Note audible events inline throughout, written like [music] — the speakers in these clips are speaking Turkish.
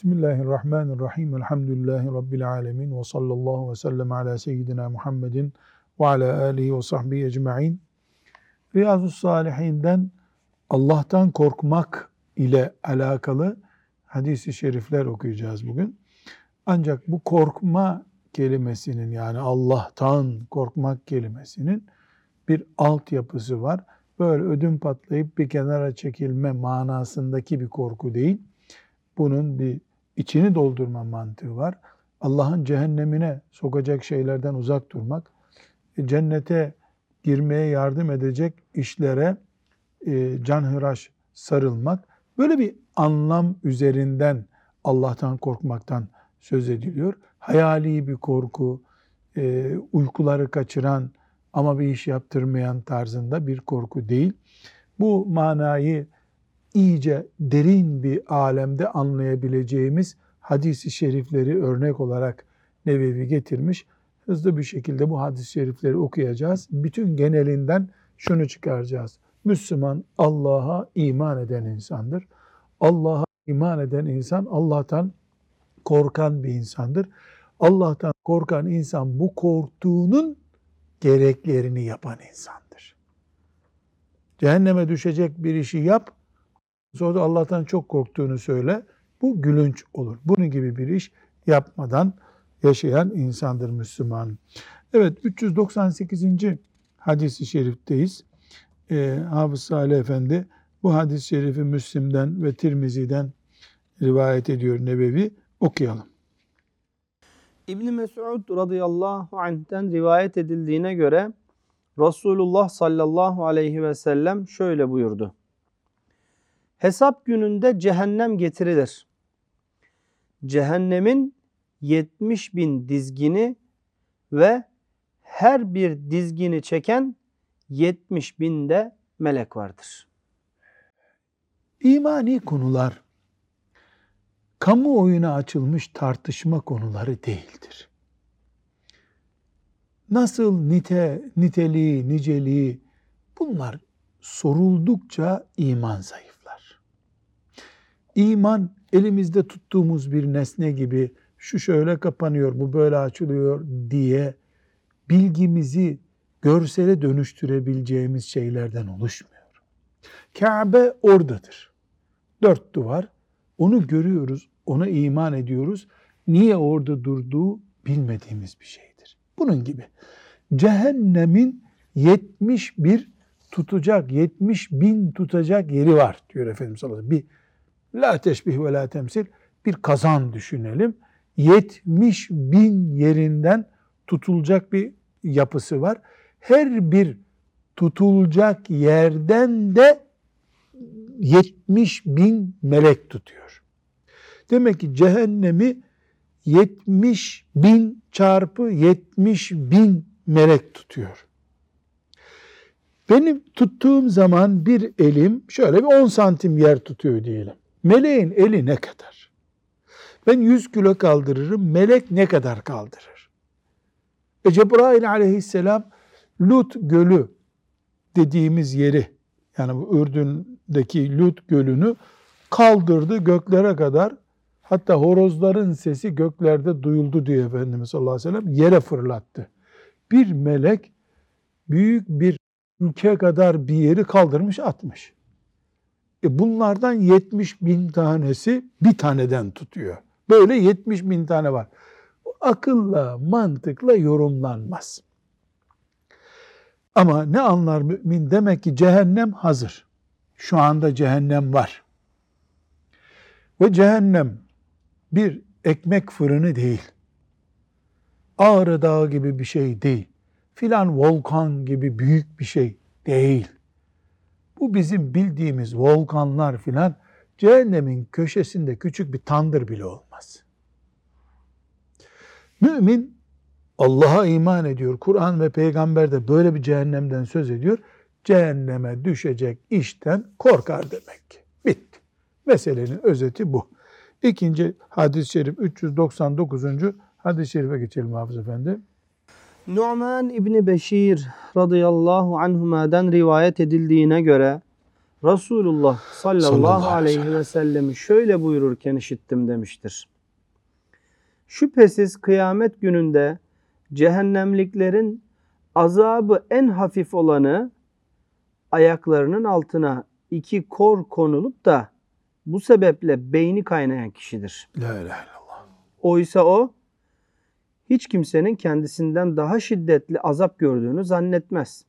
Bismillahirrahmanirrahim. Elhamdülillahi Rabbil alemin. Ve sallallahu ve sellem ala seyyidina Muhammedin ve ala alihi ve sahbihi ecma'in. Riyazu Salihinden Allah'tan korkmak ile alakalı hadisi şerifler okuyacağız bugün. Ancak bu korkma kelimesinin yani Allah'tan korkmak kelimesinin bir altyapısı var. Böyle ödüm patlayıp bir kenara çekilme manasındaki bir korku değil bunun bir içini doldurma mantığı var. Allah'ın cehennemine sokacak şeylerden uzak durmak, e, cennete girmeye yardım edecek işlere e, canhıraş sarılmak, böyle bir anlam üzerinden Allah'tan korkmaktan söz ediliyor. Hayali bir korku, e, uykuları kaçıran ama bir iş yaptırmayan tarzında bir korku değil. Bu manayı iyice derin bir alemde anlayabileceğimiz hadisi şerifleri örnek olarak Nevevi getirmiş. Hızlı bir şekilde bu hadis-i şerifleri okuyacağız. Bütün genelinden şunu çıkaracağız. Müslüman Allah'a iman eden insandır. Allah'a iman eden insan Allah'tan korkan bir insandır. Allah'tan korkan insan bu korktuğunun gereklerini yapan insandır. Cehenneme düşecek bir işi yap, Sonra da Allah'tan çok korktuğunu söyle. Bu gülünç olur. Bunun gibi bir iş yapmadan yaşayan insandır Müslüman. Evet 398. hadisi şerifteyiz. Ee, Hafız Salih Efendi bu hadis-i şerifi Müslim'den ve Tirmizi'den rivayet ediyor Nebevi. Okuyalım. İbn Mesud radıyallahu anh'ten rivayet edildiğine göre Resulullah sallallahu aleyhi ve sellem şöyle buyurdu. Hesap gününde cehennem getirilir. Cehennemin 70 bin dizgini ve her bir dizgini çeken 70 binde melek vardır. İmani konular kamuoyuna açılmış tartışma konuları değildir. Nasıl nite, niteliği, niceliği bunlar soruldukça iman zayıf. İman elimizde tuttuğumuz bir nesne gibi şu şöyle kapanıyor, bu böyle açılıyor diye bilgimizi görsele dönüştürebileceğimiz şeylerden oluşmuyor. Kabe oradadır. Dört duvar. Onu görüyoruz, ona iman ediyoruz. Niye orada durduğu bilmediğimiz bir şeydir. Bunun gibi cehennemin 71 tutacak, 70 bin tutacak yeri var diyor Efendimiz sallallahu aleyhi ve sellem. Bir La teşbih ve la temsil bir kazan düşünelim. 70 bin yerinden tutulacak bir yapısı var. Her bir tutulacak yerden de 70 bin melek tutuyor. Demek ki cehennemi 70 bin çarpı 70 bin melek tutuyor. Benim tuttuğum zaman bir elim şöyle bir 10 santim yer tutuyor diyelim. Meleğin eli ne kadar? Ben 100 kilo kaldırırım, melek ne kadar kaldırır? E Cebrail aleyhisselam Lut gölü dediğimiz yeri, yani bu Ürdün'deki Lut gölünü kaldırdı göklere kadar. Hatta horozların sesi göklerde duyuldu diyor Efendimiz sallallahu aleyhi ve sellem. Yere fırlattı. Bir melek büyük bir ülke kadar bir yeri kaldırmış atmış. E bunlardan 70 bin tanesi bir taneden tutuyor. Böyle 70 bin tane var. Akılla, mantıkla yorumlanmaz. Ama ne anlar mümin? Demek ki cehennem hazır. Şu anda cehennem var. Ve cehennem bir ekmek fırını değil. Ağrı Dağı gibi bir şey değil. Filan volkan gibi büyük bir şey değil. Bu bizim bildiğimiz volkanlar filan cehennemin köşesinde küçük bir tandır bile olmaz. Mümin Allah'a iman ediyor. Kur'an ve peygamber de böyle bir cehennemden söz ediyor. Cehenneme düşecek işten korkar demek ki. Bitti. Meselenin özeti bu. İkinci hadis-i şerif 399. hadis-i şerife geçelim Hafız Efendi. Nu'man İbni Beşir radıyallahu anhuma'dan rivayet edildiğine göre Resulullah sallallahu, Sallallahu aleyhi ve aleyhi ve sellemi şöyle buyururken işittim demiştir. Şüphesiz kıyamet gününde cehennemliklerin azabı en hafif olanı ayaklarının altına iki kor konulup da bu sebeple beyni kaynayan kişidir. La ilahe illallah. Oysa o hiç kimsenin kendisinden daha şiddetli azap gördüğünü zannetmez.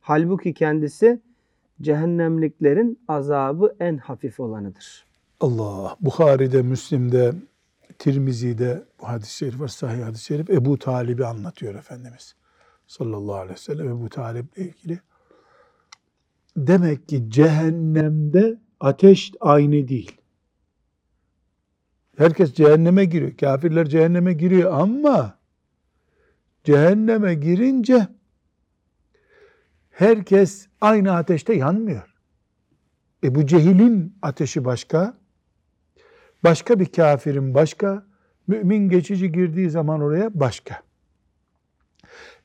Halbuki kendisi cehennemliklerin azabı en hafif olanıdır. Allah. Bukhari'de, Müslim'de, Tirmizi'de bu hadis-i şerif var. Sahih hadis-i şerif. Ebu Talib'i anlatıyor Efendimiz. Sallallahu aleyhi ve sellem Ebu Talib'le ilgili. Demek ki cehennemde ateş aynı değil. Herkes cehenneme giriyor. Kafirler cehenneme giriyor ama cehenneme girince herkes aynı ateşte yanmıyor. E bu cehilin ateşi başka, başka bir kafirin başka, mümin geçici girdiği zaman oraya başka.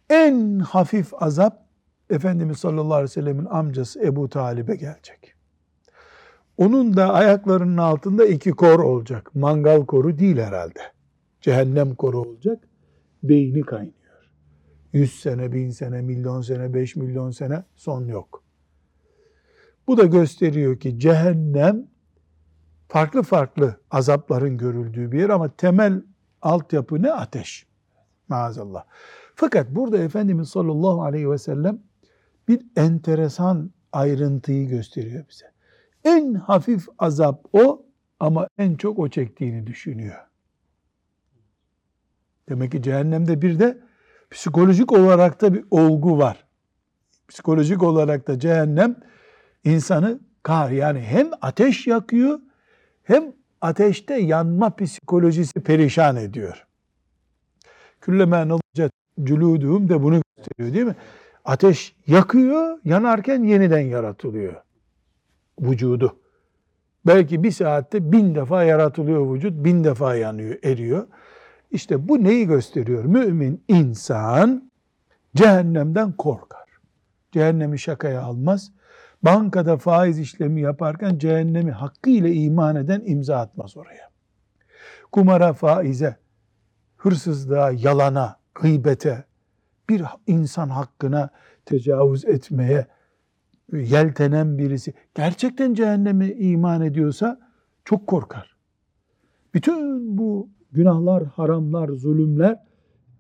En hafif azap Efendimiz sallallahu aleyhi ve sellemin amcası Ebu Talib'e gelecek. Onun da ayaklarının altında iki kor olacak. Mangal koru değil herhalde. Cehennem koru olacak. Beyni kaynıyor. Yüz sene, bin sene, milyon sene, beş milyon sene son yok. Bu da gösteriyor ki cehennem farklı farklı azapların görüldüğü bir yer ama temel altyapı ne? Ateş. Maazallah. Fakat burada Efendimiz sallallahu aleyhi ve sellem bir enteresan ayrıntıyı gösteriyor bize. En hafif azap o ama en çok o çektiğini düşünüyor. Demek ki cehennemde bir de psikolojik olarak da bir olgu var. Psikolojik olarak da cehennem insanı kar yani hem ateş yakıyor hem ateşte yanma psikolojisi perişan ediyor. Külleme nalacet cülûdûm de bunu gösteriyor değil mi? Ateş yakıyor, yanarken yeniden yaratılıyor vücudu. Belki bir saatte bin defa yaratılıyor vücut, bin defa yanıyor, eriyor. İşte bu neyi gösteriyor? Mümin insan cehennemden korkar. Cehennemi şakaya almaz. Bankada faiz işlemi yaparken cehennemi hakkıyla iman eden imza atmaz oraya. Kumara, faize, hırsızlığa, yalana, gıybete, bir insan hakkına tecavüz etmeye yeltenen birisi gerçekten cehennemi iman ediyorsa çok korkar. Bütün bu günahlar, haramlar, zulümler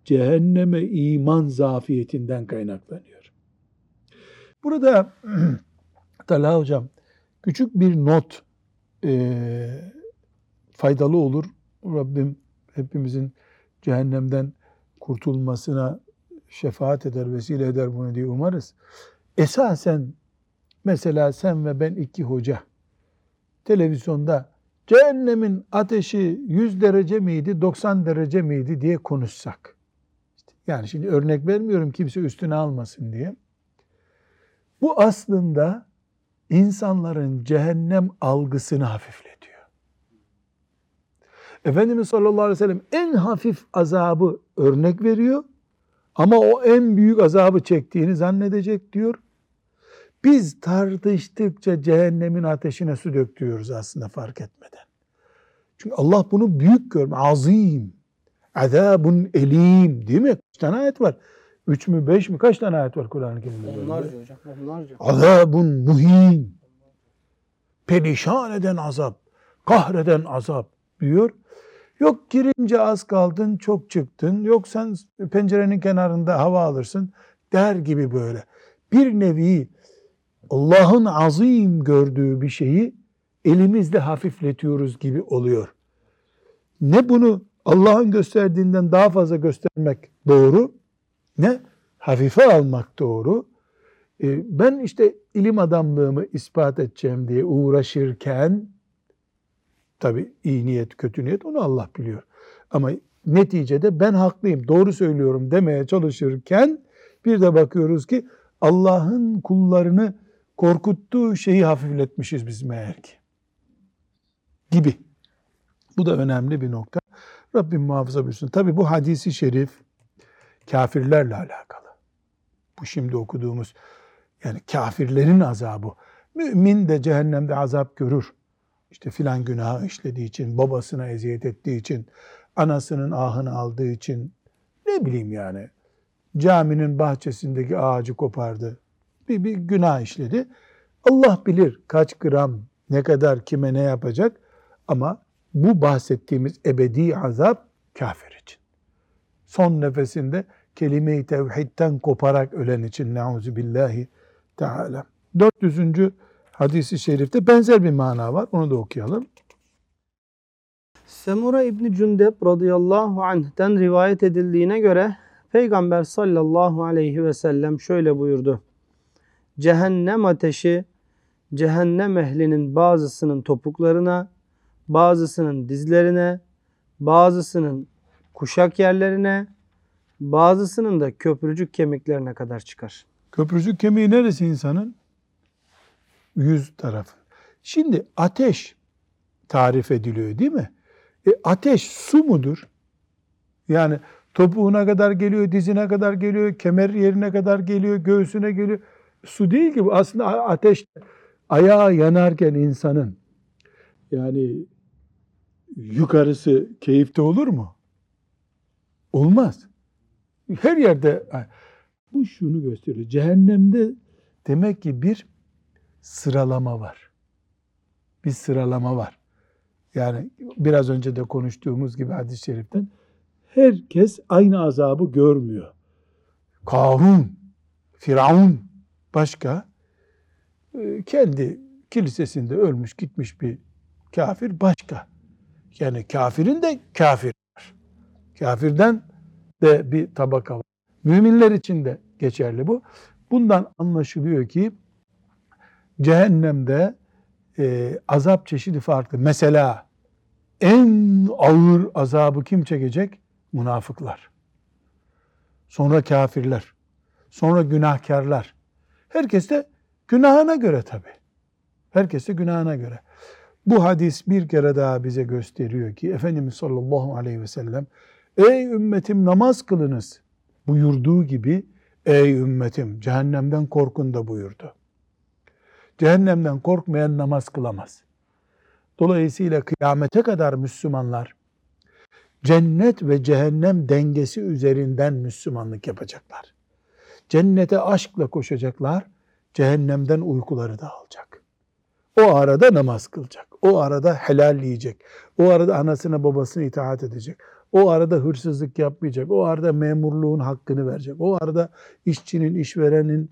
cehenneme iman zafiyetinden kaynaklanıyor. Burada [clears throat] Talha Hocam küçük bir not e, faydalı olur. Rabbim hepimizin cehennemden kurtulmasına şefaat eder, vesile eder bunu diye umarız. Esasen mesela sen ve ben iki hoca televizyonda cehennemin ateşi 100 derece miydi, 90 derece miydi diye konuşsak. Yani şimdi örnek vermiyorum kimse üstüne almasın diye. Bu aslında insanların cehennem algısını hafifletiyor. Efendimiz sallallahu aleyhi ve sellem en hafif azabı örnek veriyor ama o en büyük azabı çektiğini zannedecek diyor. Biz tartıştıkça cehennemin ateşine su döktürüyoruz aslında fark etmeden. Çünkü Allah bunu büyük görme, azim, azabun elim değil mi? Kaç tane ayet var? Üç mü, beş mi? Kaç tane ayet var Kur'an-ı Kerim'de? Onlarca hocam, onlarca. Azabun muhin. Perişan eden azap, kahreden azap diyor. Yok girince az kaldın, çok çıktın. Yok sen pencerenin kenarında hava alırsın der gibi böyle. Bir nevi Allah'ın azim gördüğü bir şeyi elimizle hafifletiyoruz gibi oluyor. Ne bunu Allah'ın gösterdiğinden daha fazla göstermek doğru, ne hafife almak doğru. Ee, ben işte ilim adamlığımı ispat edeceğim diye uğraşırken, tabi iyi niyet, kötü niyet onu Allah biliyor. Ama neticede ben haklıyım, doğru söylüyorum demeye çalışırken bir de bakıyoruz ki Allah'ın kullarını korkuttuğu şeyi hafifletmişiz biz meğer ki. Gibi. Bu da önemli bir nokta. Rabbim muhafaza buyursun. Tabi bu hadisi şerif kafirlerle alakalı. Bu şimdi okuduğumuz yani kafirlerin azabı. Mümin de cehennemde azap görür. İşte filan günahı işlediği için, babasına eziyet ettiği için, anasının ahını aldığı için, ne bileyim yani, caminin bahçesindeki ağacı kopardı, bir, bir günah işledi. Allah bilir kaç gram, ne kadar, kime ne yapacak ama bu bahsettiğimiz ebedi azap kafir için. Son nefesinde kelime-i tevhidden koparak ölen için neuzu billahi teala. 400. hadisi şerifte benzer bir mana var. Onu da okuyalım. Semura İbni Cündep radıyallahu anh'ten rivayet edildiğine göre Peygamber sallallahu aleyhi ve sellem şöyle buyurdu. Cehennem ateşi cehennem ehlinin bazısının topuklarına, bazısının dizlerine, bazısının kuşak yerlerine, bazısının da köprücük kemiklerine kadar çıkar. Köprücük kemiği neresi insanın? Yüz tarafı. Şimdi ateş tarif ediliyor değil mi? E ateş su mudur? Yani topuğuna kadar geliyor, dizine kadar geliyor, kemer yerine kadar geliyor, göğsüne geliyor. Su değil ki bu. Aslında ateş ayağı yanarken insanın yani yukarısı keyifte olur mu? Olmaz. Her yerde bu şunu gösteriyor. Cehennemde demek ki bir sıralama var. Bir sıralama var. Yani biraz önce de konuştuğumuz gibi hadis-i şeriften herkes aynı azabı görmüyor. Karun, Firavun başka e, kendi kilisesinde ölmüş gitmiş bir kafir başka. Yani kafirin de kafir var. Kafirden de bir tabaka var. Müminler için de geçerli bu. Bundan anlaşılıyor ki cehennemde e, azap çeşidi farklı. Mesela en ağır azabı kim çekecek? Münafıklar. Sonra kafirler. Sonra günahkarlar. Herkes de günahına göre tabi. Herkes de günahına göre. Bu hadis bir kere daha bize gösteriyor ki Efendimiz sallallahu aleyhi ve sellem ey ümmetim namaz kılınız buyurduğu gibi ey ümmetim cehennemden korkun da buyurdu. Cehennemden korkmayan namaz kılamaz. Dolayısıyla kıyamete kadar Müslümanlar cennet ve cehennem dengesi üzerinden Müslümanlık yapacaklar. Cennete aşkla koşacaklar, cehennemden uykuları da alacak. O arada namaz kılacak. O arada helal yiyecek. O arada anasına babasına itaat edecek. O arada hırsızlık yapmayacak. O arada memurluğun hakkını verecek. O arada işçinin, işverenin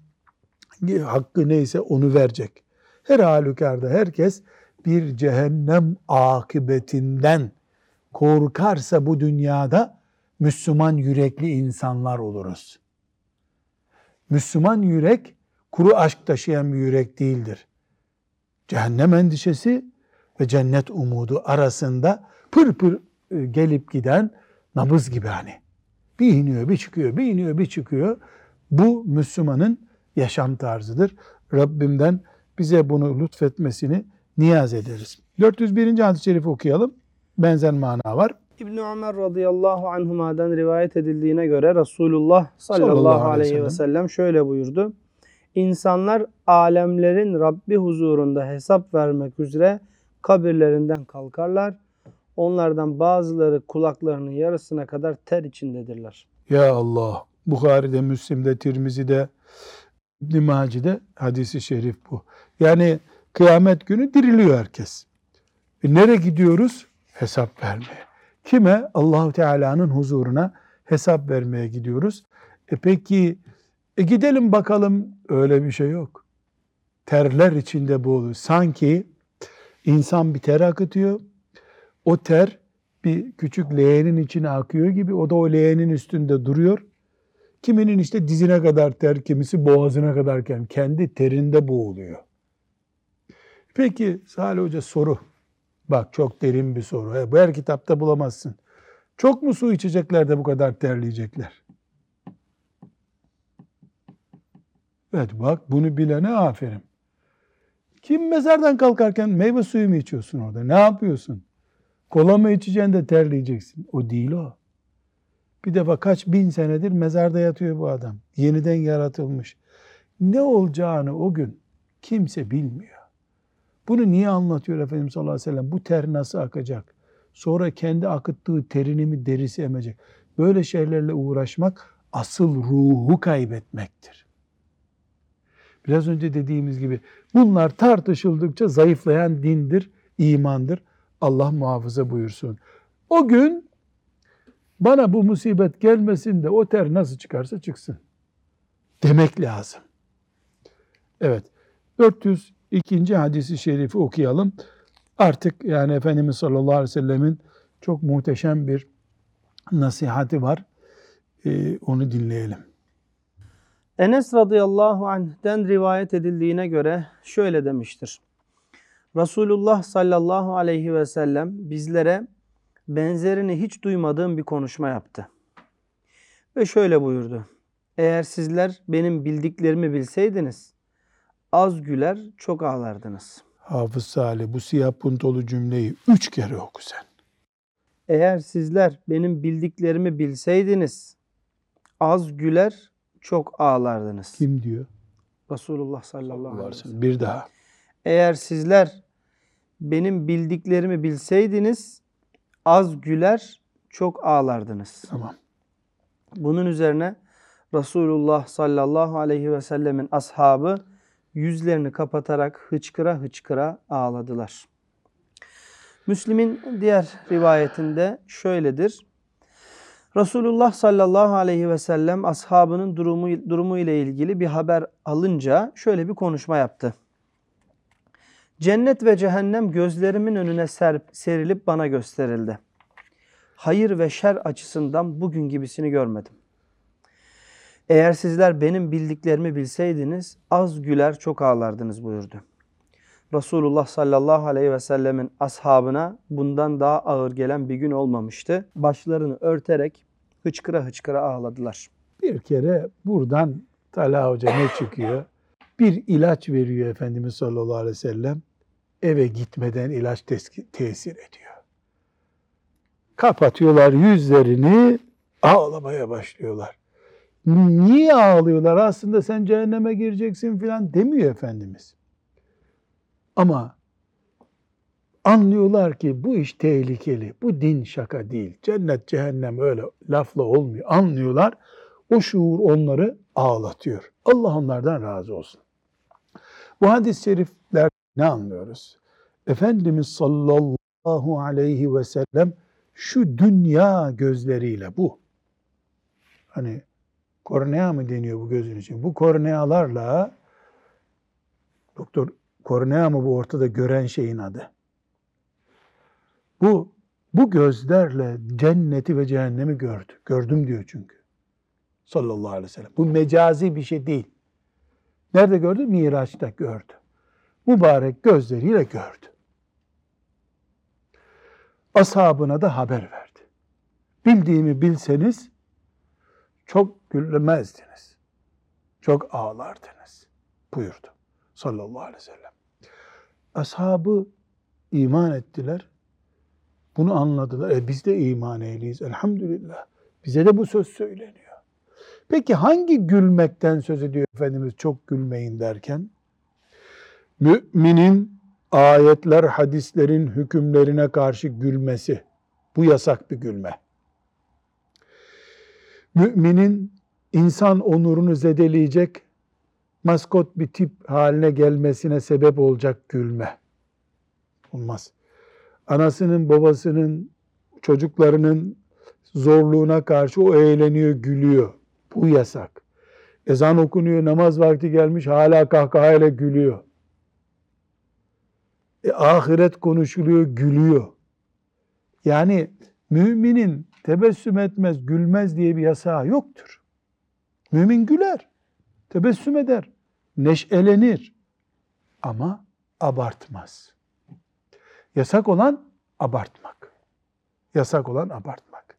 hakkı neyse onu verecek. Her halükarda herkes bir cehennem akıbetinden korkarsa bu dünyada Müslüman yürekli insanlar oluruz. Müslüman yürek kuru aşk taşıyan bir yürek değildir. Cehennem endişesi ve cennet umudu arasında pır pır e, gelip giden nabız gibi hani. Bir iniyor, bir çıkıyor, bir iniyor, bir çıkıyor. Bu Müslümanın yaşam tarzıdır. Rabbimden bize bunu lütfetmesini niyaz ederiz. 401. hadis-i şerifi okuyalım. Benzer mana var. İbn Ömer radıyallahu anhuma'dan rivayet edildiğine göre Resulullah sallallahu, sallallahu aleyhi ve sellem şöyle buyurdu. İnsanlar alemlerin Rabbi huzurunda hesap vermek üzere kabirlerinden kalkarlar. Onlardan bazıları kulaklarının yarısına kadar ter içindedirler. Ya Allah! Bukhari'de, Müslim'de, Tirmizi'de, İbn-i Maci'de hadisi şerif bu. Yani kıyamet günü diriliyor herkes. E nereye gidiyoruz? Hesap vermeye. Kime? Allahu Teala'nın huzuruna hesap vermeye gidiyoruz. E peki e gidelim bakalım öyle bir şey yok. Terler içinde boğuluyor. Sanki insan bir ter akıtıyor. O ter bir küçük leğenin içine akıyor gibi o da o leğenin üstünde duruyor. Kiminin işte dizine kadar ter, kimisi boğazına kadarken kendi terinde boğuluyor. Peki Salih Hoca soru. Bak çok derin bir soru. Bu her kitapta bulamazsın. Çok mu su içecekler de bu kadar terleyecekler? Evet bak bunu bilene aferin. Kim mezardan kalkarken meyve suyu mu içiyorsun orada? Ne yapıyorsun? Kola mı içeceksin de terleyeceksin? O değil o. Bir defa kaç bin senedir mezarda yatıyor bu adam. Yeniden yaratılmış. Ne olacağını o gün Kimse bilmiyor. Bunu niye anlatıyor Efendimiz sallallahu aleyhi ve sellem? Bu ter nasıl akacak? Sonra kendi akıttığı terini mi derisi emecek? Böyle şeylerle uğraşmak asıl ruhu kaybetmektir. Biraz önce dediğimiz gibi bunlar tartışıldıkça zayıflayan dindir, imandır. Allah muhafaza buyursun. O gün bana bu musibet gelmesin de o ter nasıl çıkarsa çıksın demek lazım. Evet. 402. hadisi şerifi okuyalım. Artık yani Efendimiz sallallahu aleyhi ve sellemin çok muhteşem bir nasihati var. Ee, onu dinleyelim. Enes radıyallahu anh'den rivayet edildiğine göre şöyle demiştir. Resulullah sallallahu aleyhi ve sellem bizlere benzerini hiç duymadığım bir konuşma yaptı. Ve şöyle buyurdu. Eğer sizler benim bildiklerimi bilseydiniz az güler çok ağlardınız. Hafız Salih bu siyah puntolu cümleyi üç kere oku sen. Eğer sizler benim bildiklerimi bilseydiniz az güler çok ağlardınız. Kim diyor? Resulullah sallallahu aleyhi ve sellem. Bir daha. Eğer sizler benim bildiklerimi bilseydiniz az güler çok ağlardınız. Tamam. Bunun üzerine Resulullah sallallahu aleyhi ve sellemin ashabı yüzlerini kapatarak hıçkıra hıçkıra ağladılar. Müslim'in diğer rivayetinde şöyledir. Resulullah sallallahu aleyhi ve sellem ashabının durumu, durumu ile ilgili bir haber alınca şöyle bir konuşma yaptı. Cennet ve cehennem gözlerimin önüne ser, serilip bana gösterildi. Hayır ve şer açısından bugün gibisini görmedim. Eğer sizler benim bildiklerimi bilseydiniz az güler çok ağlardınız buyurdu. Resulullah sallallahu aleyhi ve sellemin ashabına bundan daha ağır gelen bir gün olmamıştı. Başlarını örterek hıçkıra hıçkıra ağladılar. Bir kere buradan Talha Hoca ne çıkıyor? Bir ilaç veriyor Efendimiz sallallahu aleyhi ve sellem. Eve gitmeden ilaç tesir ediyor. Kapatıyorlar yüzlerini, ağlamaya başlıyorlar. Niye ağlıyorlar? Aslında sen cehenneme gireceksin filan demiyor Efendimiz. Ama anlıyorlar ki bu iş tehlikeli. Bu din şaka değil. Cennet, cehennem öyle lafla olmuyor. Anlıyorlar. O şuur onları ağlatıyor. Allah onlardan razı olsun. Bu hadis-i şerifler ne anlıyoruz? Efendimiz sallallahu aleyhi ve sellem şu dünya gözleriyle bu. Hani kornea mı deniyor bu gözün için? Bu kornealarla doktor kornea mı bu ortada gören şeyin adı? Bu bu gözlerle cenneti ve cehennemi gördü. Gördüm diyor çünkü. Sallallahu aleyhi ve sellem. Bu mecazi bir şey değil. Nerede gördü? Miraç'ta gördü. Mübarek gözleriyle gördü. Ashabına da haber verdi. Bildiğimi bilseniz çok gülmezdiniz. Çok ağlardınız buyurdu sallallahu aleyhi ve sellem. Ashabı iman ettiler. Bunu anladılar. E biz de iman ehliyiz elhamdülillah. Bize de bu söz söyleniyor. Peki hangi gülmekten söz ediyor Efendimiz çok gülmeyin derken? Müminin ayetler, hadislerin hükümlerine karşı gülmesi. Bu yasak bir gülme. Müminin insan onurunu zedeleyecek maskot bir tip haline gelmesine sebep olacak gülme. Olmaz. Anasının, babasının, çocuklarının zorluğuna karşı o eğleniyor, gülüyor. Bu yasak. Ezan okunuyor, namaz vakti gelmiş, hala kahkahayla gülüyor. E, ahiret konuşuluyor, gülüyor. Yani müminin tebessüm etmez, gülmez diye bir yasağı yoktur. Mümin güler, tebessüm eder, neşelenir ama abartmaz. Yasak olan abartmak. Yasak olan abartmak.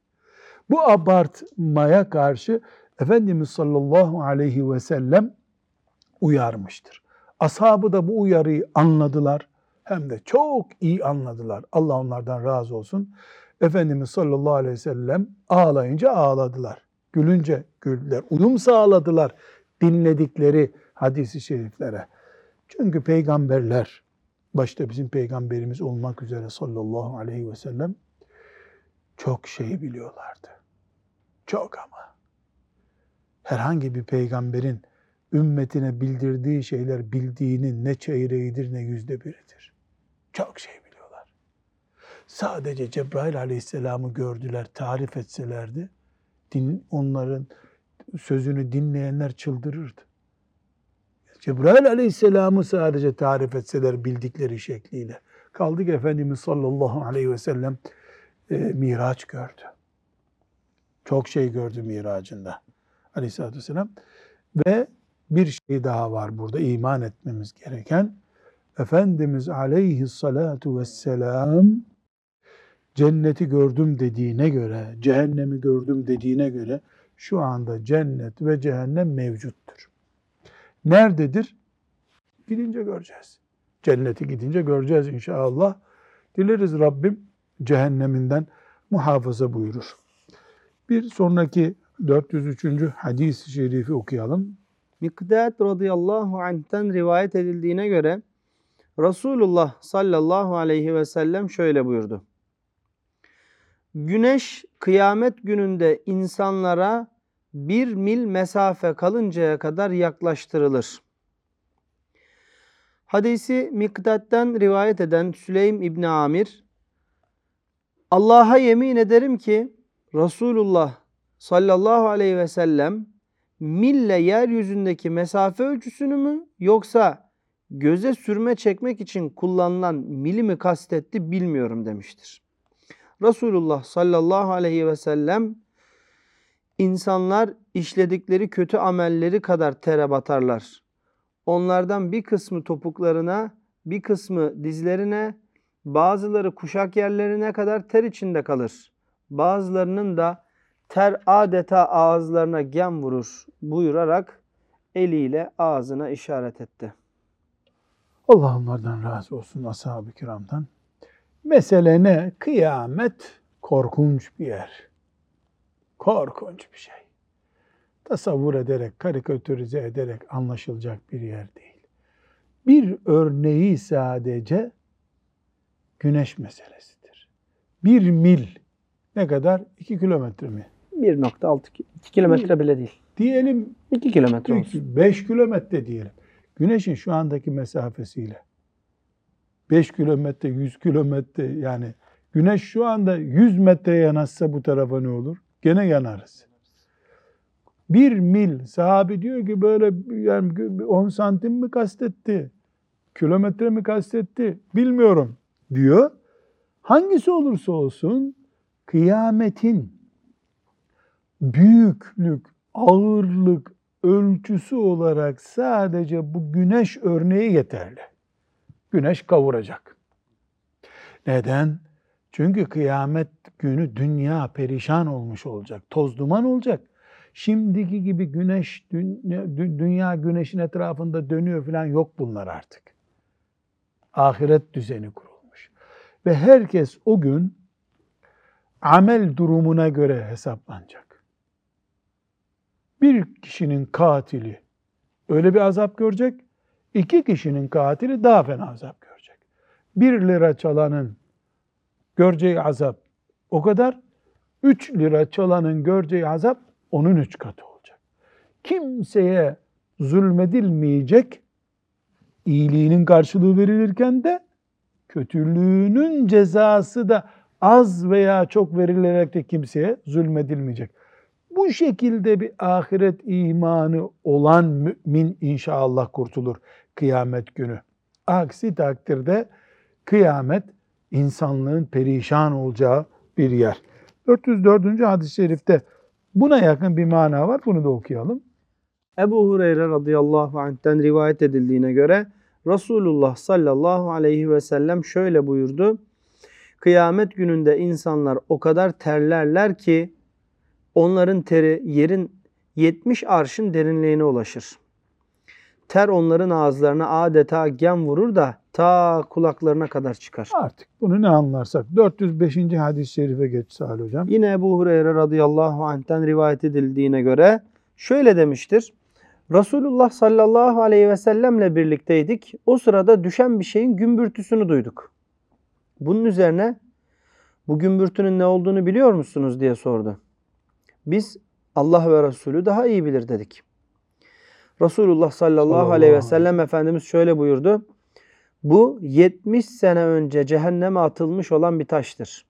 Bu abartmaya karşı Efendimiz sallallahu aleyhi ve sellem uyarmıştır. Ashabı da bu uyarıyı anladılar. Hem de çok iyi anladılar. Allah onlardan razı olsun. Efendimiz sallallahu aleyhi ve sellem ağlayınca ağladılar. Gülünce güldüler. Uyum sağladılar dinledikleri hadisi şeriflere. Çünkü peygamberler, başta bizim peygamberimiz olmak üzere sallallahu aleyhi ve sellem çok şey biliyorlardı. Çok ama. Herhangi bir peygamberin ümmetine bildirdiği şeyler bildiğinin ne çeyreğidir ne yüzde biridir. Çok şey biliyorlar. Sadece Cebrail aleyhisselamı gördüler, tarif etselerdi, din, onların sözünü dinleyenler çıldırırdı. Cebrail aleyhisselamı sadece tarif etseler bildikleri şekliyle. Kaldı ki Efendimiz sallallahu aleyhi ve sellem e, miraç gördü. Çok şey gördü miracında aleyhissalatü vesselam. Ve bir şey daha var burada iman etmemiz gereken. Efendimiz aleyhissalatu vesselam cenneti gördüm dediğine göre, cehennemi gördüm dediğine göre şu anda cennet ve cehennem mevcuttur. Nerededir? Gidince göreceğiz. Cenneti gidince göreceğiz inşallah. Dileriz Rabbim cehenneminden muhafaza buyurur. Bir sonraki 403. hadis-i şerifi okuyalım. Mikdad radıyallahu anh'ten rivayet edildiğine göre Resulullah sallallahu aleyhi ve sellem şöyle buyurdu. Güneş kıyamet gününde insanlara bir mil mesafe kalıncaya kadar yaklaştırılır. Hadisi Mikdad'den rivayet eden Süleym İbni Amir, Allah'a yemin ederim ki Resulullah sallallahu aleyhi ve sellem mille yeryüzündeki mesafe ölçüsünü mü yoksa göze sürme çekmek için kullanılan mili mi kastetti bilmiyorum demiştir. Resulullah sallallahu aleyhi ve sellem insanlar işledikleri kötü amelleri kadar tere batarlar. Onlardan bir kısmı topuklarına, bir kısmı dizlerine, bazıları kuşak yerlerine kadar ter içinde kalır. Bazılarının da ter adeta ağızlarına gem vurur buyurarak eliyle ağzına işaret etti. Allah onlardan razı olsun ashab-ı kiramdan. Mesele ne? Kıyamet korkunç bir yer. Korkunç bir şey. Tasavvur ederek, karikatürize ederek anlaşılacak bir yer değil. Bir örneği sadece güneş meselesidir. Bir mil ne kadar? İki kilometre mi? 1.6 2 kilometre bile değil. Diyelim 2 kilometre olsun. 5 kilometre diyelim. Güneşin şu andaki mesafesiyle 5 kilometre, 100 kilometre yani güneş şu anda 100 metre yanaşsa bu tarafa ne olur? Gene yanarız. Bir mil sahabi diyor ki böyle yani 10 santim mi kastetti? Kilometre mi kastetti? Bilmiyorum diyor. Hangisi olursa olsun kıyametin büyüklük, ağırlık ölçüsü olarak sadece bu güneş örneği yeterli. Güneş kavuracak. Neden? Çünkü kıyamet günü dünya perişan olmuş olacak. Toz duman olacak. Şimdiki gibi güneş, dünya güneşin etrafında dönüyor falan yok bunlar artık. Ahiret düzeni kurulmuş. Ve herkes o gün amel durumuna göre hesaplanacak. Bir kişinin katili öyle bir azap görecek, iki kişinin katili daha fena azap görecek. Bir lira çalanın göreceği azap o kadar, üç lira çalanın göreceği azap onun üç katı olacak. Kimseye zulmedilmeyecek, iyiliğinin karşılığı verilirken de kötülüğünün cezası da az veya çok verilerek de kimseye zulmedilmeyecek. Bu şekilde bir ahiret imanı olan mümin inşallah kurtulur kıyamet günü. Aksi takdirde kıyamet insanlığın perişan olacağı bir yer. 404. hadis-i şerifte buna yakın bir mana var. Bunu da okuyalım. Ebu Hureyre radıyallahu anh'ten rivayet edildiğine göre Resulullah sallallahu aleyhi ve sellem şöyle buyurdu. Kıyamet gününde insanlar o kadar terlerler ki onların teri yerin 70 arşın derinliğine ulaşır. Ter onların ağızlarına adeta gem vurur da ta kulaklarına kadar çıkar. Artık bunu ne anlarsak. 405. hadis-i şerife geç Salih Hocam. Yine Ebu Hureyre radıyallahu anh'ten rivayet edildiğine göre şöyle demiştir. Resulullah sallallahu aleyhi ve sellemle birlikteydik. O sırada düşen bir şeyin gümbürtüsünü duyduk. Bunun üzerine bu gümbürtünün ne olduğunu biliyor musunuz diye sordu. Biz Allah ve Resulü daha iyi bilir dedik. Resulullah sallallahu aleyhi ve sellem Efendimiz şöyle buyurdu. Bu 70 sene önce cehenneme atılmış olan bir taştır.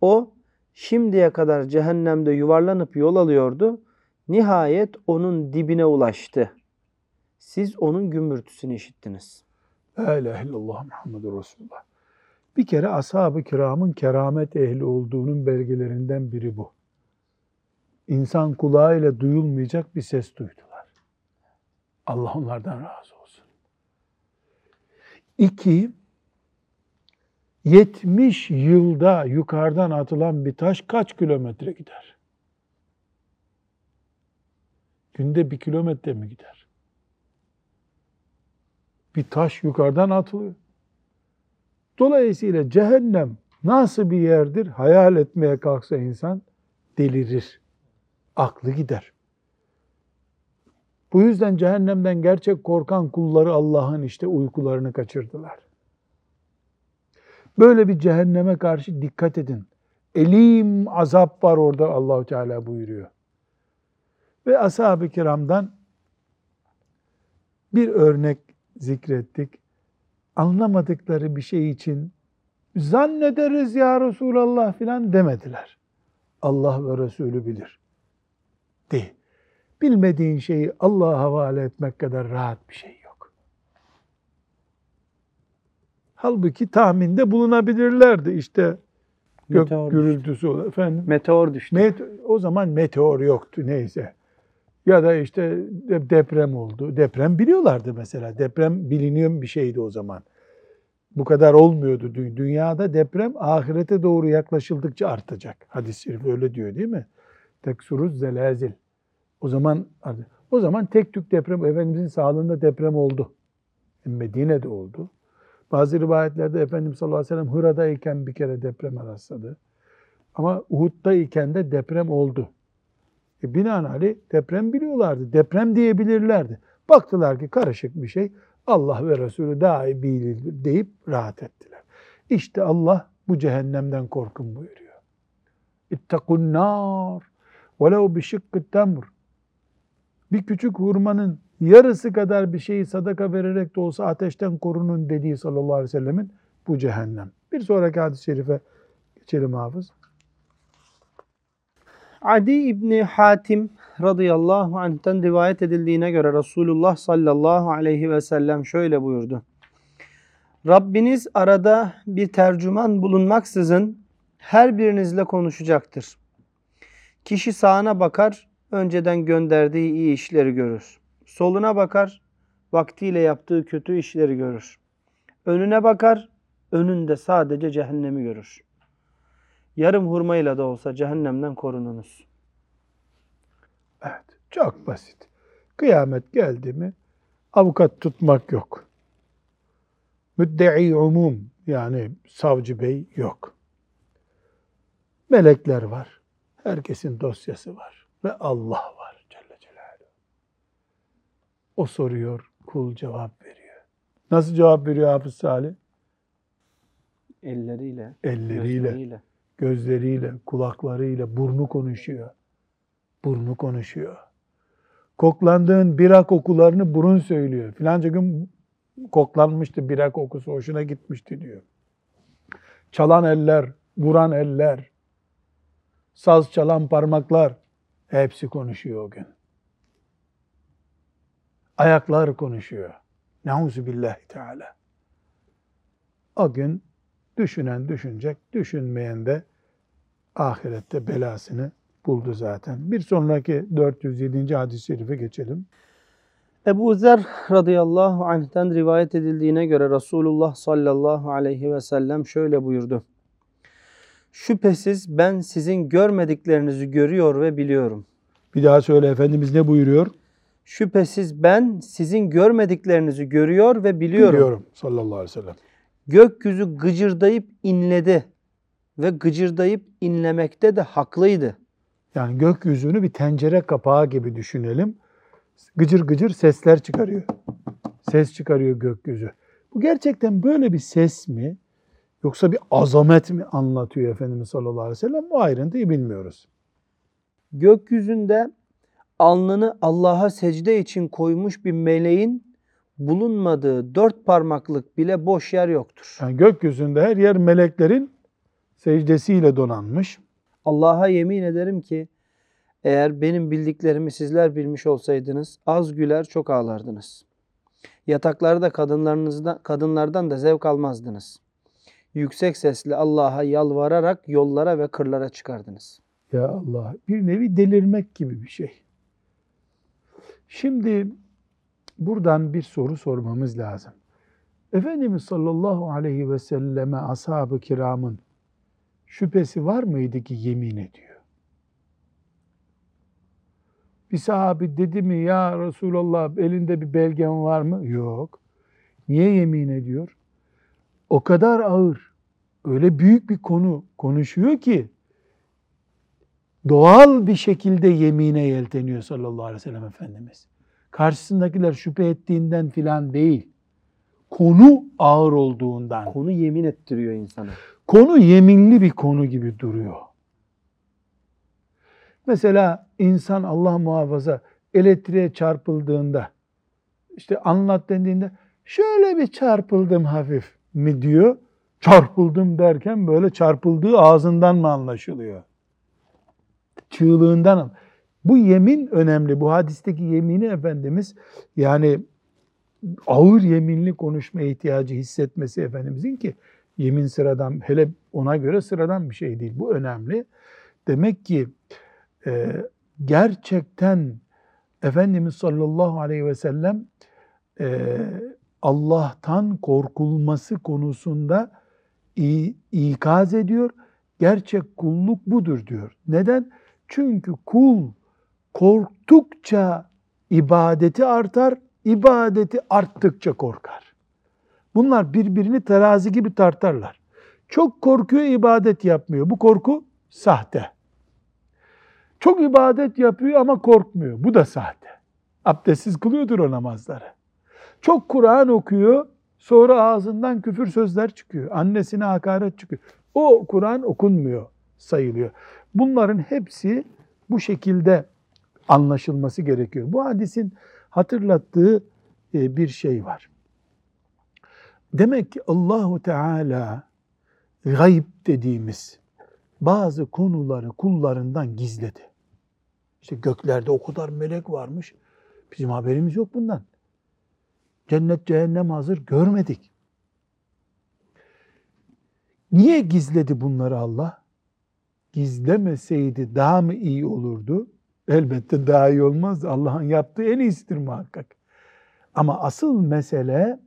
O şimdiye kadar cehennemde yuvarlanıp yol alıyordu. Nihayet onun dibine ulaştı. Siz onun gümbürtüsünü işittiniz. La ilahe illallah Muhammedur Resulullah. Bir kere ashab-ı kiramın keramet ehli olduğunun belgelerinden biri bu. İnsan kulağıyla duyulmayacak bir ses duydular. Allah onlardan razı olsun. İki, 70 yılda yukarıdan atılan bir taş kaç kilometre gider? Günde bir kilometre mi gider? Bir taş yukarıdan atılıyor. Dolayısıyla cehennem nasıl bir yerdir? Hayal etmeye kalksa insan delirir. Aklı gider. Bu yüzden cehennemden gerçek korkan kulları Allah'ın işte uykularını kaçırdılar. Böyle bir cehenneme karşı dikkat edin. Elim azap var orada Allahu Teala buyuruyor. Ve ashab-ı kiramdan bir örnek zikrettik. Anlamadıkları bir şey için zannederiz ya Resulallah filan demediler. Allah ve Resulü bilir. De. Bilmediğin şeyi Allah'a havale etmek kadar rahat bir şey yok. Halbuki tahminde bulunabilirlerdi. İşte gök Meteor gürültüsü olur. Efendim, Meteor düştü. Met- o zaman meteor yoktu neyse. Ya da işte de- deprem oldu. Deprem biliyorlardı mesela. Deprem biliniyor bir şeydi o zaman. Bu kadar olmuyordu. Dü- Dünyada deprem ahirete doğru yaklaşıldıkça artacak. Hadis-i şerif öyle diyor değil mi? Teksuruz zelazil. O zaman o zaman tek tük deprem Efendimizin sağlığında deprem oldu. Medine'de oldu. Bazı rivayetlerde Efendimiz sallallahu aleyhi ve sellem Hıra'dayken bir kere depreme rastladı. Ama Uhud'dayken de deprem oldu. E binaenaleyh deprem biliyorlardı. Deprem diyebilirlerdi. Baktılar ki karışık bir şey. Allah ve Resulü daha iyi bilir deyip rahat ettiler. İşte Allah bu cehennemden korkun buyuruyor. İttakun nar velev bi şıkkı temr. Bir küçük hurmanın yarısı kadar bir şeyi sadaka vererek de olsa ateşten korunun dediği sallallahu aleyhi ve sellemin bu cehennem. Bir sonraki hadis-i şerife geçelim hafız. Adi İbni Hatim radıyallahu anh'ten rivayet edildiğine göre Resulullah sallallahu aleyhi ve sellem şöyle buyurdu. Rabbiniz arada bir tercüman bulunmaksızın her birinizle konuşacaktır. Kişi sağına bakar, önceden gönderdiği iyi işleri görür. Soluna bakar, vaktiyle yaptığı kötü işleri görür. Önüne bakar, önünde sadece cehennemi görür. Yarım hurmayla da olsa cehennemden korununuz. Evet, çok basit. Kıyamet geldi mi avukat tutmak yok. Müddei umum yani savcı bey yok. Melekler var. Herkesin dosyası var. Ve Allah var Celle Celaluhu. O soruyor, kul cevap veriyor. Nasıl cevap veriyor Hafız Salih? Elleriyle, Elleriyle, gözleriyle. gözleriyle, kulaklarıyla, burnu konuşuyor. Burnu konuşuyor. Koklandığın bira kokularını burun söylüyor. Filanca gün koklanmıştı bira kokusu, hoşuna gitmişti diyor. Çalan eller, vuran eller, saz çalan parmaklar hepsi konuşuyor o gün. Ayaklar konuşuyor. Nauzu billahi teala. O gün düşünen düşünecek, düşünmeyen de ahirette belasını buldu zaten. Bir sonraki 407. hadis-i şerife geçelim. Ebu Zer radıyallahu anh'ten rivayet edildiğine göre Resulullah sallallahu aleyhi ve sellem şöyle buyurdu. Şüphesiz ben sizin görmediklerinizi görüyor ve biliyorum. Bir daha söyle Efendimiz ne buyuruyor? Şüphesiz ben sizin görmediklerinizi görüyor ve biliyorum. Biliyorum sallallahu aleyhi ve sellem. Gökyüzü gıcırdayıp inledi ve gıcırdayıp inlemekte de haklıydı. Yani gökyüzünü bir tencere kapağı gibi düşünelim. Gıcır gıcır sesler çıkarıyor. Ses çıkarıyor gökyüzü. Bu gerçekten böyle bir ses mi? Yoksa bir azamet mi anlatıyor Efendimiz sallallahu aleyhi ve sellem? Bu ayrıntıyı bilmiyoruz. Gökyüzünde alnını Allah'a secde için koymuş bir meleğin bulunmadığı dört parmaklık bile boş yer yoktur. Yani gökyüzünde her yer meleklerin secdesiyle donanmış. Allah'a yemin ederim ki eğer benim bildiklerimi sizler bilmiş olsaydınız az güler çok ağlardınız. Yataklarda kadınlarınızdan, kadınlardan da zevk almazdınız. Yüksek sesle Allah'a yalvararak yollara ve kırlara çıkardınız. Ya Allah bir nevi delirmek gibi bir şey. Şimdi buradan bir soru sormamız lazım. Efendimiz sallallahu aleyhi ve selleme ashab-ı kiramın şüphesi var mıydı ki yemin ediyor? Bir sahabi dedi mi ya Resulallah elinde bir belgen var mı? Yok. Niye yemin ediyor? O kadar ağır, öyle büyük bir konu konuşuyor ki doğal bir şekilde yemine yelteniyor sallallahu aleyhi ve sellem Efendimiz. Karşısındakiler şüphe ettiğinden filan değil. Konu ağır olduğundan. Konu yemin ettiriyor insana. Konu yeminli bir konu gibi duruyor. Mesela insan Allah muhafaza elektriğe çarpıldığında işte anlat dendiğinde şöyle bir çarpıldım hafif mi diyor. Çarpıldım derken böyle çarpıldığı ağzından mı anlaşılıyor? Çığlığından. Bu yemin önemli. Bu hadisteki yemini Efendimiz yani ağır yeminli konuşma ihtiyacı hissetmesi Efendimizin ki yemin sıradan hele ona göre sıradan bir şey değil. Bu önemli. Demek ki e, gerçekten Efendimiz sallallahu aleyhi ve sellem e, Allah'tan korkulması konusunda ikaz ediyor. Gerçek kulluk budur diyor. Neden? Çünkü kul korktukça ibadeti artar, ibadeti arttıkça korkar. Bunlar birbirini terazi gibi tartarlar. Çok korkuyor, ibadet yapmıyor. Bu korku sahte. Çok ibadet yapıyor ama korkmuyor. Bu da sahte. Abdestsiz kılıyordur o namazları. Çok Kur'an okuyor, sonra ağzından küfür sözler çıkıyor. Annesine hakaret çıkıyor. O Kur'an okunmuyor sayılıyor. Bunların hepsi bu şekilde anlaşılması gerekiyor. Bu hadisin hatırlattığı e, bir şey var. Demek ki Allahu Teala gayb dediğimiz bazı konuları kullarından gizledi. İşte göklerde o kadar melek varmış. Bizim haberimiz yok bundan. Cennet cehennem hazır görmedik. Niye gizledi bunları Allah? Gizlemeseydi daha mı iyi olurdu? Elbette daha iyi olmaz. Allah'ın yaptığı en iyisidir muhakkak. Ama asıl mesele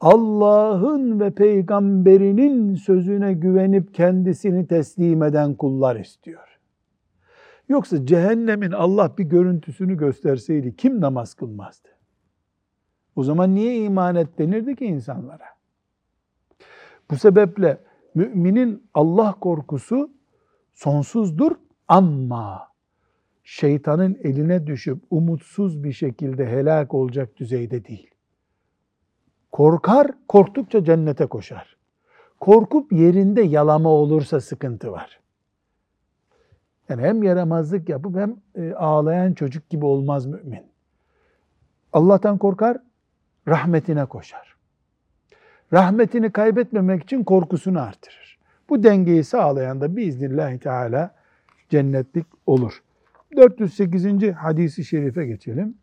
Allah'ın ve peygamberinin sözüne güvenip kendisini teslim eden kullar istiyor. Yoksa cehennemin Allah bir görüntüsünü gösterseydi kim namaz kılmazdı? O zaman niye iman et denirdi ki insanlara? Bu sebeple müminin Allah korkusu sonsuzdur ama şeytanın eline düşüp umutsuz bir şekilde helak olacak düzeyde değil. Korkar, korktukça cennete koşar. Korkup yerinde yalama olursa sıkıntı var. Yani hem yaramazlık yapıp hem e, ağlayan çocuk gibi olmaz mümin. Allah'tan korkar, rahmetine koşar. Rahmetini kaybetmemek için korkusunu artırır. Bu dengeyi sağlayan da biiznillahü teala cennetlik olur. 408. hadisi şerife geçelim.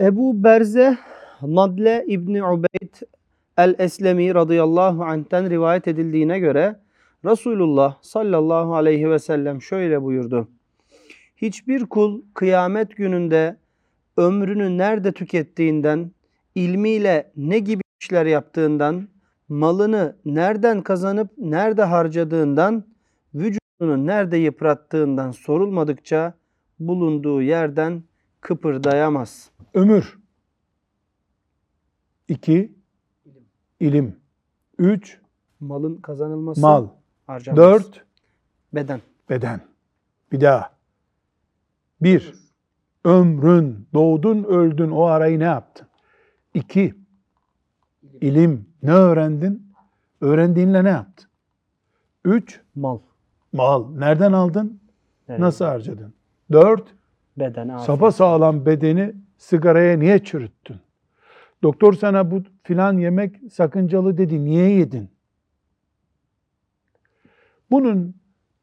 Ebu Berze Nadle İbni Ubeyd el-Eslemi radıyallahu anh'ten rivayet edildiğine göre Resulullah sallallahu aleyhi ve sellem şöyle buyurdu. Hiçbir kul kıyamet gününde ömrünü nerede tükettiğinden, ilmiyle ne gibi işler yaptığından, malını nereden kazanıp nerede harcadığından, vücudunu nerede yıprattığından sorulmadıkça bulunduğu yerden kıpırdayamaz. Ömür. 2. ilim. 3. Malın kazanılması, Mal. harcanması. 4. Beden. Beden. Bir daha. 1. ömrün, doğdun, öldün o arayı ne yaptın? İki, ilim. Ne öğrendin? Öğrendiğinle ne yaptın? Üç, Mal. mal. Nereden aldın? Evet. Nasıl harcadın? Dört, Beden, afiyet. sapa sağlam bedeni sigaraya niye çürüttün? Doktor sana bu filan yemek sakıncalı dedi. Niye yedin? Bunun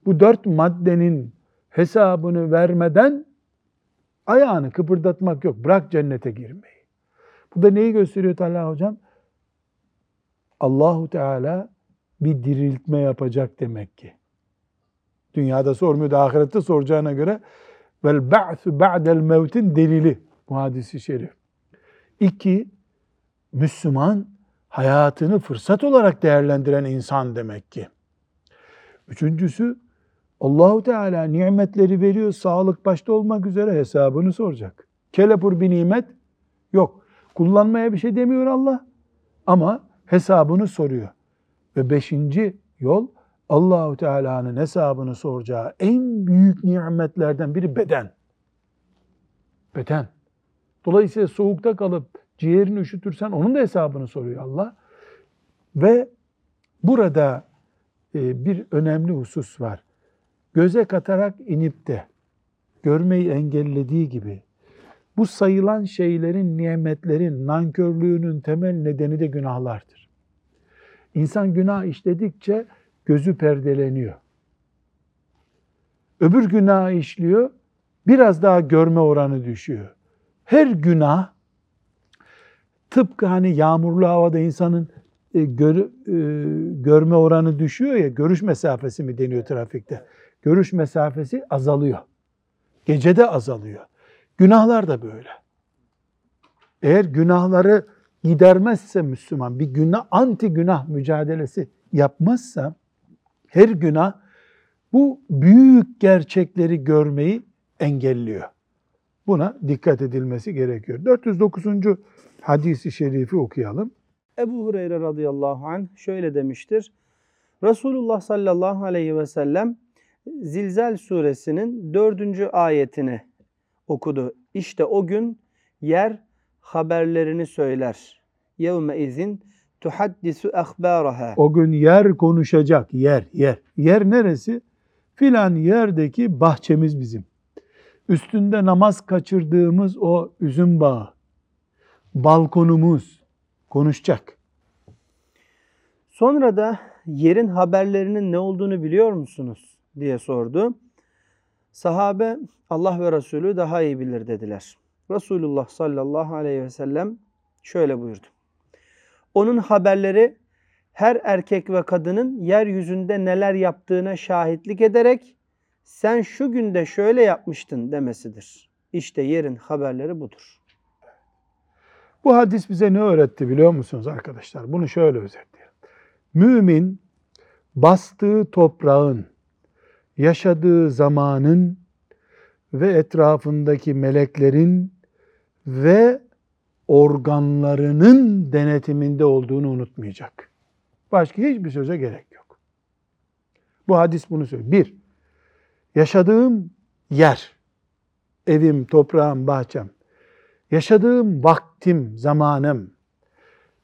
bu dört maddenin hesabını vermeden ayağını kıpırdatmak yok. Bırak cennete girmeyi. Bu da neyi gösteriyor Talha hocam? Allahu Teala bir diriltme yapacak demek ki. Dünyada sormuyor da ahirette soracağına göre vel ba'su ba'del mevtin delili bu hadisi şerif. İki, Müslüman hayatını fırsat olarak değerlendiren insan demek ki. Üçüncüsü Allahu Teala nimetleri veriyor, sağlık başta olmak üzere hesabını soracak. Kelepur bir nimet yok. Kullanmaya bir şey demiyor Allah ama hesabını soruyor. Ve beşinci yol Allahu Teala'nın hesabını soracağı en büyük nimetlerden biri beden. Beden. Dolayısıyla soğukta kalıp ciğerini üşütürsen onun da hesabını soruyor Allah. Ve burada e, bir önemli husus var. Göze katarak inip de görmeyi engellediği gibi bu sayılan şeylerin, nimetlerin, nankörlüğünün temel nedeni de günahlardır. İnsan günah işledikçe gözü perdeleniyor. Öbür günah işliyor, biraz daha görme oranı düşüyor. Her günah tıpkı hani yağmurlu havada insanın e, gör, e, görme oranı düşüyor ya, görüş mesafesi mi deniyor trafikte? Görüş mesafesi azalıyor. Gecede azalıyor. Günahlar da böyle. Eğer günahları gidermezse Müslüman, bir günah, anti günah mücadelesi yapmazsa, her günah bu büyük gerçekleri görmeyi engelliyor. Buna dikkat edilmesi gerekiyor. 409. hadisi şerifi okuyalım. Ebu Hureyre radıyallahu anh şöyle demiştir. Resulullah sallallahu aleyhi ve sellem Zilzal suresinin dördüncü ayetini okudu. İşte o gün yer haberlerini söyler. Yevme izin tuhaddisu ahbaraha. O gün yer konuşacak, yer, yer. Yer neresi? Filan yerdeki bahçemiz bizim. Üstünde namaz kaçırdığımız o üzüm bağı, balkonumuz konuşacak. Sonra da yerin haberlerinin ne olduğunu biliyor musunuz diye sordu. Sahabe Allah ve Resulü daha iyi bilir dediler. Resulullah sallallahu aleyhi ve sellem şöyle buyurdu. Onun haberleri her erkek ve kadının yeryüzünde neler yaptığına şahitlik ederek sen şu günde şöyle yapmıştın demesidir. İşte yerin haberleri budur. Bu hadis bize ne öğretti biliyor musunuz arkadaşlar? Bunu şöyle özetleyelim. Mümin bastığı toprağın, yaşadığı zamanın ve etrafındaki meleklerin ve organlarının denetiminde olduğunu unutmayacak. Başka hiçbir söze gerek yok. Bu hadis bunu söylüyor. Bir, yaşadığım yer, evim, toprağım, bahçem, yaşadığım vaktim, zamanım,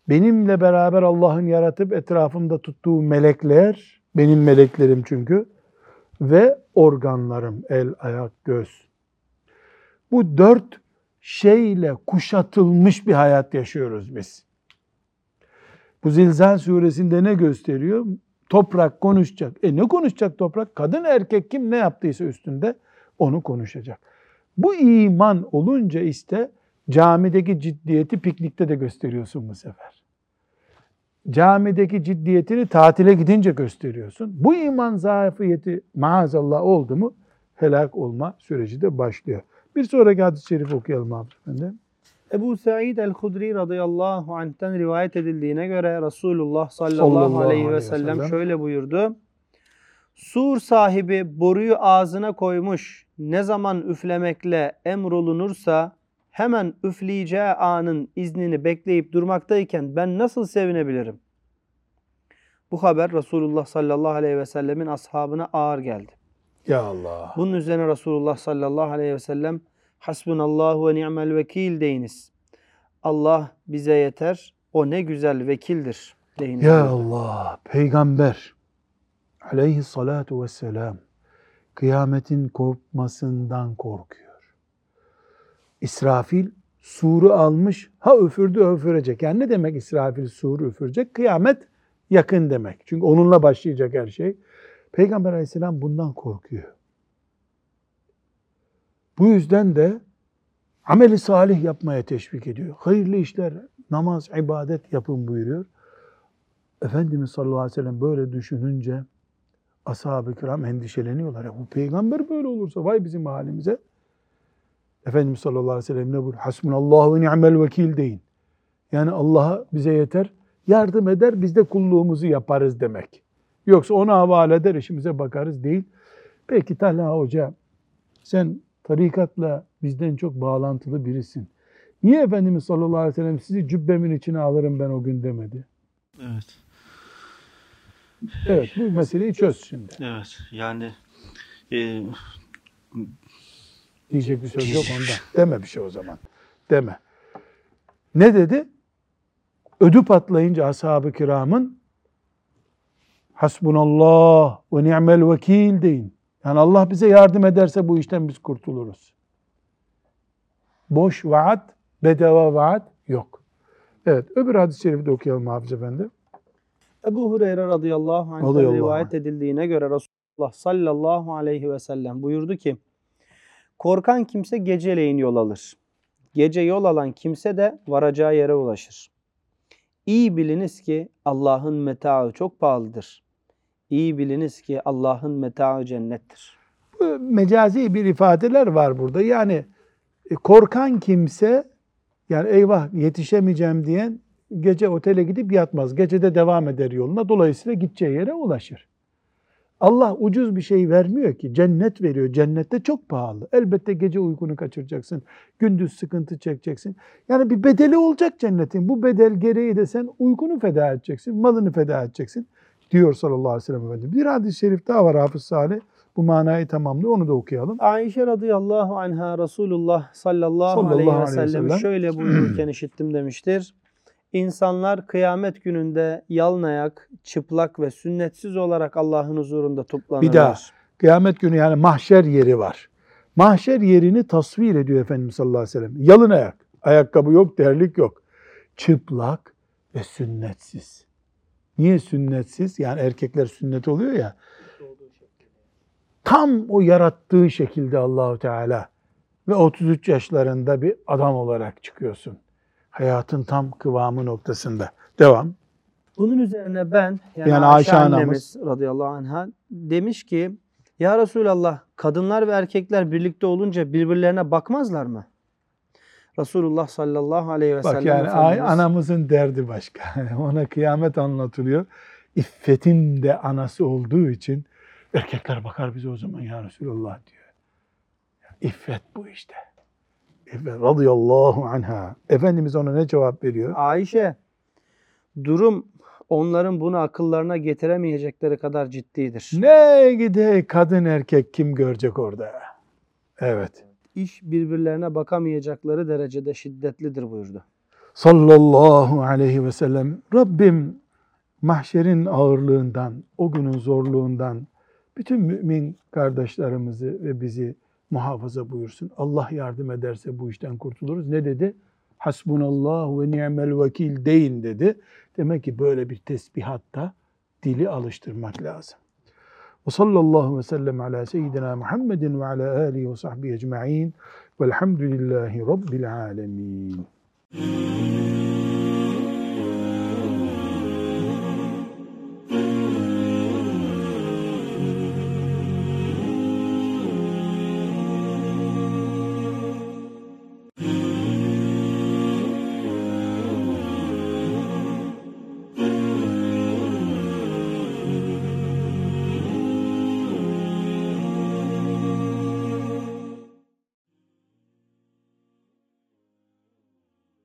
benimle beraber Allah'ın yaratıp etrafımda tuttuğu melekler, benim meleklerim çünkü, ve organlarım, el, ayak, göz. Bu dört şeyle kuşatılmış bir hayat yaşıyoruz biz. Bu Zilzal suresinde ne gösteriyor? Toprak konuşacak. E ne konuşacak toprak? Kadın erkek kim ne yaptıysa üstünde onu konuşacak. Bu iman olunca işte camideki ciddiyeti piknikte de gösteriyorsun bu sefer. Camideki ciddiyetini tatile gidince gösteriyorsun. Bu iman zafiyeti maazallah oldu mu helak olma süreci de başlıyor. Bir sonraki hadis-i şerif okuyalım abi efendim. Ebu Said el-Hudri radıyallahu anh'ten rivayet edildiğine göre Resulullah sallallahu, Sallallahu aleyhi ve aleyhi ve sellem sellem. şöyle buyurdu. Sur sahibi boruyu ağzına koymuş ne zaman üflemekle emrolunursa hemen üfleyeceği anın iznini bekleyip durmaktayken ben nasıl sevinebilirim? Bu haber Resulullah sallallahu aleyhi ve sellemin ashabına ağır geldi. Ya Allah. Bunun üzerine Resulullah sallallahu aleyhi ve sellem Hasbunallahu ve ni'mel vekil deyiniz. Allah bize yeter. O ne güzel vekildir deyiniz. Ya. Allah, peygamber aleyhissalatu vesselam kıyametin korkmasından korkuyor. İsrafil suru almış, ha üfürdü üfürecek. Yani ne demek İsrafil suru üfürecek? Kıyamet yakın demek. Çünkü onunla başlayacak her şey. Peygamber aleyhisselam bundan korkuyor. Bu yüzden de ameli salih yapmaya teşvik ediyor. Hayırlı işler, namaz, ibadet yapın buyuruyor. Efendimiz sallallahu aleyhi ve sellem böyle düşününce ashab-ı kiram endişeleniyorlar. Ya bu peygamber böyle olursa vay bizim halimize. Efendimiz sallallahu aleyhi ve sellem ne buyuruyor? Hasbunallahu ve ni'mel vekil deyin. Yani Allah'a bize yeter, yardım eder, biz de kulluğumuzu yaparız demek. Yoksa ona havale eder, işimize bakarız değil. Peki Talha Hoca, sen tarikatla bizden çok bağlantılı birisin. Niye Efendimiz sallallahu aleyhi ve sellem sizi cübbemin içine alırım ben o gün demedi? Evet. Evet bu meseleyi çöz şimdi. Evet. Yani e, Diyecek bir söz yok ondan. Deme bir şey o zaman. Deme. Ne dedi? Ödü patlayınca ashab-ı kiramın hasbunallah ve ni'mel vekil deyin. Yani Allah bize yardım ederse bu işten biz kurtuluruz. Boş vaat, bedava vaat yok. Evet, öbür hadis-i şerifi de okuyalım Hafız Efendi. Ebu Hureyre radıyallahu anh'tan Radıyallahu rivayet anh. edildiğine göre Resulullah sallallahu aleyhi ve sellem buyurdu ki korkan kimse geceleyin yol alır. Gece yol alan kimse de varacağı yere ulaşır. İyi biliniz ki Allah'ın metaı çok pahalıdır. İyi biliniz ki Allah'ın metaı cennettir. Mecazi bir ifadeler var burada. Yani e, korkan kimse yani eyvah yetişemeyeceğim diyen gece otele gidip yatmaz. Gece de devam eder yoluna. Dolayısıyla gideceği yere ulaşır. Allah ucuz bir şey vermiyor ki. Cennet veriyor. Cennette çok pahalı. Elbette gece uykunu kaçıracaksın. Gündüz sıkıntı çekeceksin. Yani bir bedeli olacak cennetin. Bu bedel gereği de sen uykunu feda edeceksin. Malını feda edeceksin. Diyor sallallahu aleyhi ve sellem Efendimiz. Bir hadis-i şerif daha var Hafız Salih. Bu manayı tamamlıyor. Onu da okuyalım. Ayşe radıyallahu anha Resulullah sallallahu, Sallallahu aleyhi ve aleyhi ve sellem sellem. şöyle buyururken [clears throat] işittim demiştir. İnsanlar kıyamet gününde yalın ayak, çıplak ve sünnetsiz olarak Allah'ın huzurunda toplanırlar. Bir daha. Kıyamet günü yani mahşer yeri var. Mahşer yerini tasvir ediyor Efendimiz sallallahu aleyhi ve sellem. Yalın ayak. Ayakkabı yok, terlik yok. Çıplak ve sünnetsiz. Niye sünnetsiz? Yani erkekler sünnet oluyor ya. Tam o yarattığı şekilde Allahu Teala ve 33 yaşlarında bir adam olarak çıkıyorsun. Hayatın tam kıvamı noktasında. Devam. Bunun üzerine ben yani, Yani Ayşe, Ayşe annemiz radıyallahu anha demiş ki Ya Resulallah kadınlar ve erkekler birlikte olunca birbirlerine bakmazlar mı? Resulullah sallallahu aleyhi ve Bak sellem yani ay- Efendimiz- anamızın derdi başka. [laughs] Ona kıyamet anlatılıyor. İffetin de anası olduğu için erkekler bakar bize o zaman ya Resulallah diyor. İffet bu işte. Radıyallahu anha. Efendimiz ona ne cevap veriyor? Ayşe durum onların bunu akıllarına getiremeyecekleri kadar ciddidir. Ne gide kadın erkek kim görecek orada? Evet. İş birbirlerine bakamayacakları derecede şiddetlidir buyurdu. sallallahu aleyhi ve sellem Rabbim mahşerin ağırlığından, o günün zorluğundan bütün mümin kardeşlerimizi ve bizi muhafaza buyursun. Allah yardım ederse bu işten kurtuluruz. Ne dedi? Hasbunallah ve ni'mel vekil deyin dedi. Demek ki böyle bir tesbihatta dili alıştırmak lazım. Ve sallallahu ve sellem ala seyyidina Muhammedin ve ala alihi ve sahbihi ecma'in velhamdülillahi rabbil alemin.